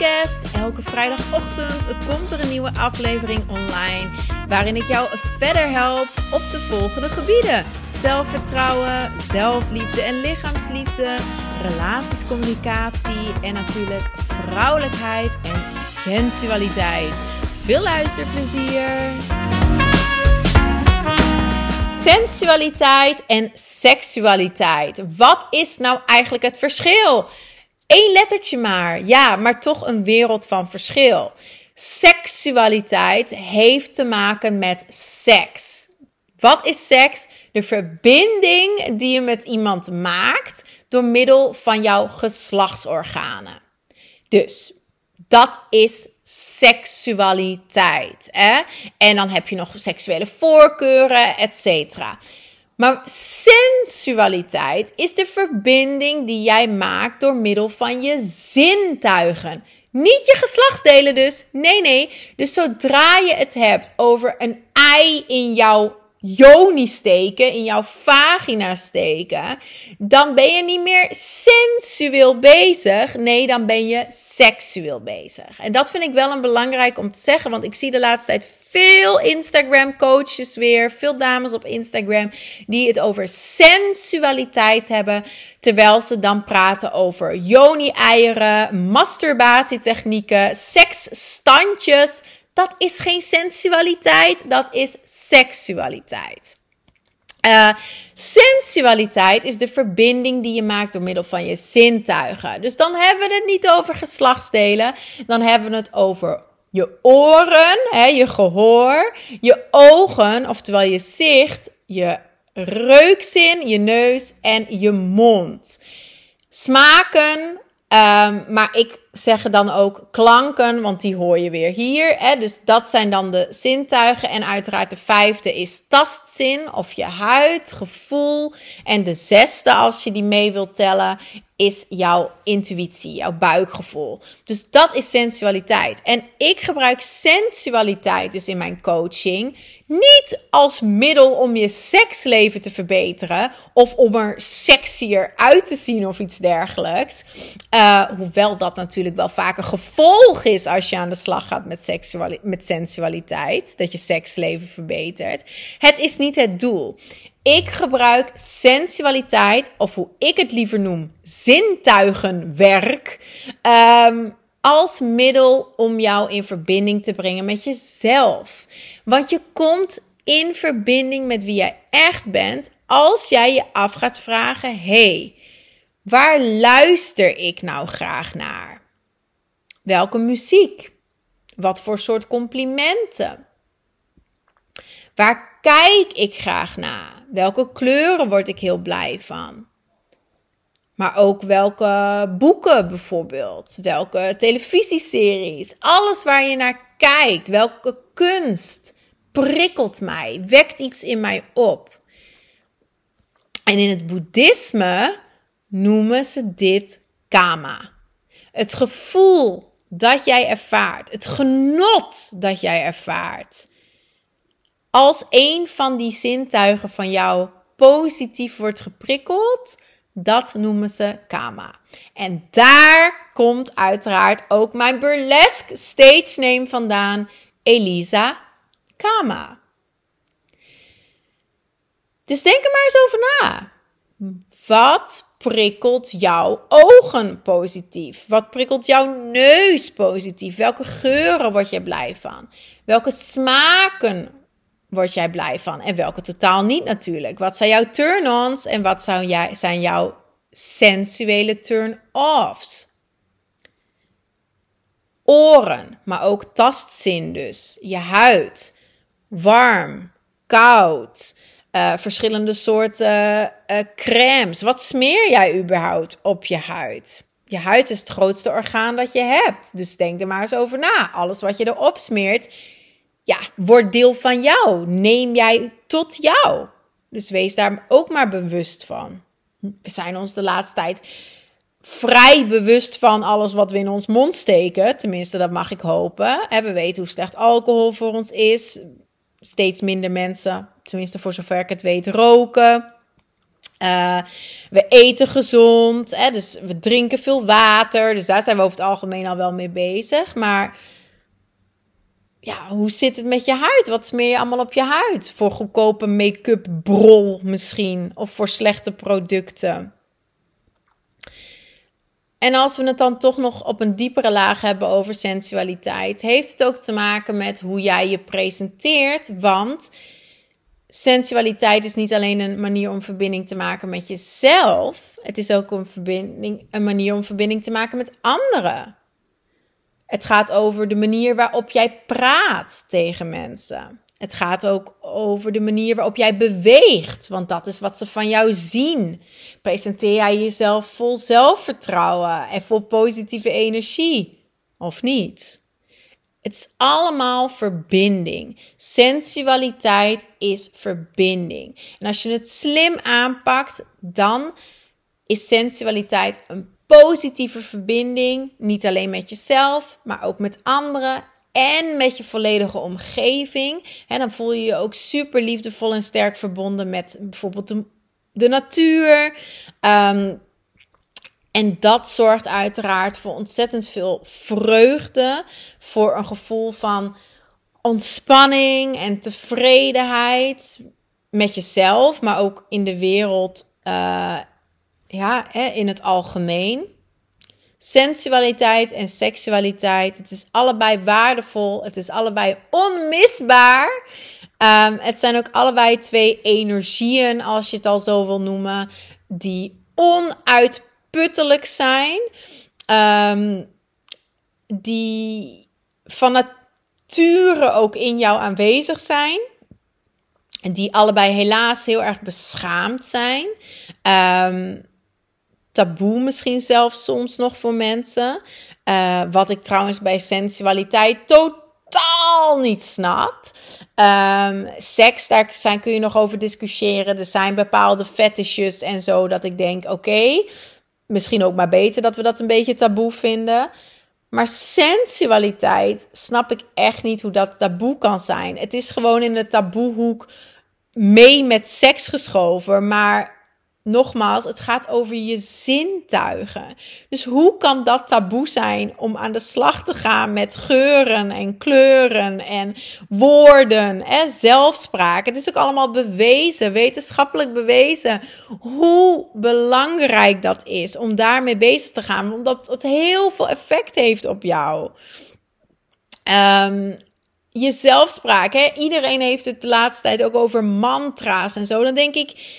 Elke vrijdagochtend komt er een nieuwe aflevering online. Waarin ik jou verder help op de volgende gebieden: zelfvertrouwen, zelfliefde en lichaamsliefde, relatiescommunicatie en natuurlijk vrouwelijkheid en sensualiteit. Veel luisterplezier! Sensualiteit en seksualiteit. Wat is nou eigenlijk het verschil? Eén lettertje maar. Ja, maar toch een wereld van verschil. Seksualiteit heeft te maken met seks. Wat is seks? De verbinding die je met iemand maakt door middel van jouw geslachtsorganen. Dus dat is seksualiteit. Hè? En dan heb je nog seksuele voorkeuren, et cetera. Maar sensualiteit is de verbinding die jij maakt door middel van je zintuigen. Niet je geslachtsdelen dus. Nee, nee. Dus zodra je het hebt over een ei in jouw joni steken, in jouw vagina steken, dan ben je niet meer sensueel bezig. Nee, dan ben je seksueel bezig. En dat vind ik wel een belangrijk om te zeggen, want ik zie de laatste tijd veel Instagram coaches weer, veel dames op Instagram die het over sensualiteit hebben, terwijl ze dan praten over joni-eieren, masturbatietechnieken, seksstandjes. Dat is geen sensualiteit, dat is seksualiteit. Uh, sensualiteit is de verbinding die je maakt door middel van je zintuigen. Dus dan hebben we het niet over geslachtsdelen, dan hebben we het over je oren, hè, je gehoor, je ogen, oftewel je zicht, je reukzin, je neus en je mond. Smaken, um, maar ik zeg dan ook klanken, want die hoor je weer hier. Hè? Dus dat zijn dan de zintuigen. En uiteraard de vijfde is tastzin of je huid, gevoel. En de zesde, als je die mee wilt tellen, is jouw intuïtie, jouw buikgevoel. Dus dat is sensualiteit. En ik gebruik sensualiteit dus in mijn coaching niet als middel om je seksleven te verbeteren of om er sexier uit te zien of iets dergelijks. Uh, hoewel dat natuurlijk wel vaak een gevolg is als je aan de slag gaat met, met sensualiteit, dat je seksleven verbetert. Het is niet het doel. Ik gebruik sensualiteit, of hoe ik het liever noem, zintuigenwerk, um, als middel om jou in verbinding te brengen met jezelf. Want je komt in verbinding met wie jij echt bent als jij je af gaat vragen: hey, waar luister ik nou graag naar? Welke muziek? Wat voor soort complimenten? Waar kijk ik graag naar? Welke kleuren word ik heel blij van? Maar ook welke boeken bijvoorbeeld, welke televisieseries, alles waar je naar kijkt, welke kunst prikkelt mij, wekt iets in mij op. En in het boeddhisme noemen ze dit kama. Het gevoel dat jij ervaart, het genot dat jij ervaart. Als een van die zintuigen van jou positief wordt geprikkeld, dat noemen ze Kama. En daar komt uiteraard ook mijn burlesque stage name vandaan, Elisa Kama. Dus denk er maar eens over na. Wat prikkelt jouw ogen positief? Wat prikkelt jouw neus positief? Welke geuren word je blij van? Welke smaken word jij blij van? En welke totaal niet natuurlijk. Wat zijn jouw turn-ons en wat zijn jouw sensuele turn-offs? Oren, maar ook tastzin dus. Je huid. Warm, koud. Uh, verschillende soorten uh, crèmes. Wat smeer jij überhaupt op je huid? Je huid is het grootste orgaan dat je hebt. Dus denk er maar eens over na. Alles wat je erop smeert ja, wordt deel van jou. Neem jij tot jou. Dus wees daar ook maar bewust van. We zijn ons de laatste tijd vrij bewust van alles wat we in ons mond steken. Tenminste, dat mag ik hopen. We weten hoe slecht alcohol voor ons is. Steeds minder mensen, tenminste voor zover ik het weet, roken. Uh, we eten gezond, hè, dus we drinken veel water. Dus daar zijn we over het algemeen al wel mee bezig. Maar ja, hoe zit het met je huid? Wat smeer je allemaal op je huid? Voor goedkope make-up brol misschien, of voor slechte producten. En als we het dan toch nog op een diepere laag hebben over sensualiteit, heeft het ook te maken met hoe jij je presenteert. Want sensualiteit is niet alleen een manier om verbinding te maken met jezelf, het is ook een, verbinding, een manier om verbinding te maken met anderen. Het gaat over de manier waarop jij praat tegen mensen. Het gaat ook over de manier waarop jij beweegt, want dat is wat ze van jou zien. Presenteer jij jezelf vol zelfvertrouwen en vol positieve energie of niet? Het is allemaal verbinding. Sensualiteit is verbinding. En als je het slim aanpakt, dan is sensualiteit een positieve verbinding. Niet alleen met jezelf, maar ook met anderen en met je volledige omgeving. En dan voel je je ook super liefdevol en sterk verbonden met bijvoorbeeld de, natuur. Ehm, en dat zorgt uiteraard voor ontzettend veel vreugde, voor een gevoel van ontspanning en tevredenheid met jezelf, maar ook in de wereld, uh, ja, hè, in het algemeen. Sensualiteit en seksualiteit, het is allebei waardevol, het is allebei onmisbaar. Um, het zijn ook allebei twee energieën, als je het al zo wil noemen, die onuitputtelijk zijn. Um, die van nature ook in jou aanwezig zijn. En die allebei helaas heel erg beschaamd zijn. Um, taboe misschien zelfs soms nog voor mensen. Uh, wat ik trouwens bij sensualiteit totaal niet snap. Um, seks, daar zijn, kun je nog over discussiëren. Er zijn bepaalde fetishes en zo dat ik denk, oké, misschien ook maar beter dat we dat een beetje taboe vinden. Maar sensualiteit snap ik echt niet hoe dat taboe kan zijn. Het is gewoon in de taboehoek mee met seks geschoven, maar nogmaals, het gaat over je zintuigen. Dus hoe kan dat taboe zijn om aan de slag te gaan met geuren en kleuren en woorden en zelfspraak? Het is ook allemaal bewezen, wetenschappelijk bewezen, hoe belangrijk dat is om daarmee bezig te gaan, omdat het heel veel effect heeft op jou. Um, je zelfspraak, iedereen heeft het de laatste tijd ook over mantra's en zo. Dan denk ik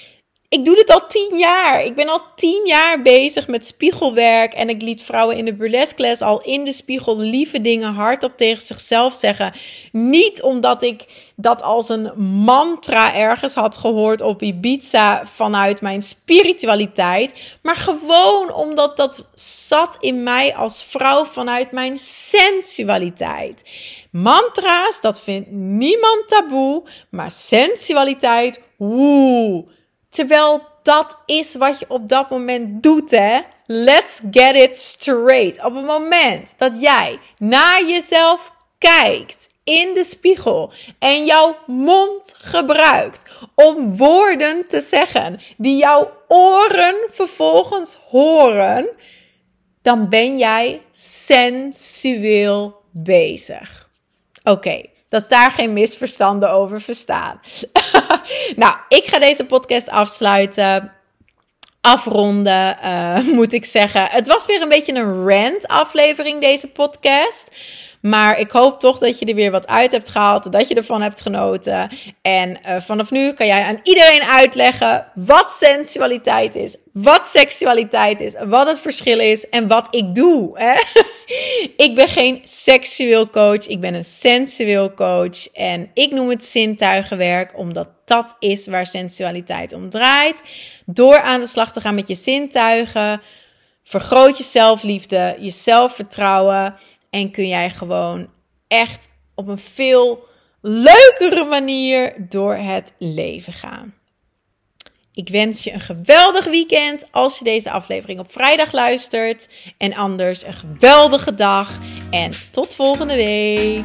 ik doe dit al tien jaar. Ik ben al tien jaar bezig met spiegelwerk. En ik liet vrouwen in de burlesque les al in de spiegel lieve dingen hardop tegen zichzelf zeggen. Niet omdat ik dat als een mantra ergens had gehoord op Ibiza vanuit mijn spiritualiteit. Maar gewoon omdat dat zat in mij als vrouw vanuit mijn sensualiteit. Mantra's, dat vindt niemand taboe. Maar sensualiteit, woe Terwijl dat is wat je op dat moment doet, hè? Let's get it straight. Op het moment dat jij naar jezelf kijkt in de spiegel en jouw mond gebruikt om woorden te zeggen die jouw oren vervolgens horen, dan ben jij sensueel bezig. Oké, dat daar geen misverstanden over verstaan. nou, ik ga deze podcast afsluiten. Afronden, uh, moet ik zeggen. Het was weer een beetje een rant-aflevering, deze podcast. Maar ik hoop toch dat je er weer wat uit hebt gehaald, dat je ervan hebt genoten. En uh, vanaf nu kan jij aan iedereen uitleggen wat sensualiteit is, wat seksualiteit is, wat het verschil is en wat ik doe. Hè? ik ben geen seksueel coach, ik ben een sensueel coach. En ik noem het zintuigenwerk, omdat dat is waar sensualiteit om draait. Door aan de slag te gaan met je zintuigen, vergroot je zelfliefde, je zelfvertrouwen. En kun jij gewoon echt op een veel leukere manier door het leven gaan. Ik wens je een geweldig weekend als je deze aflevering op vrijdag luistert. En anders een geweldige dag. En tot volgende week.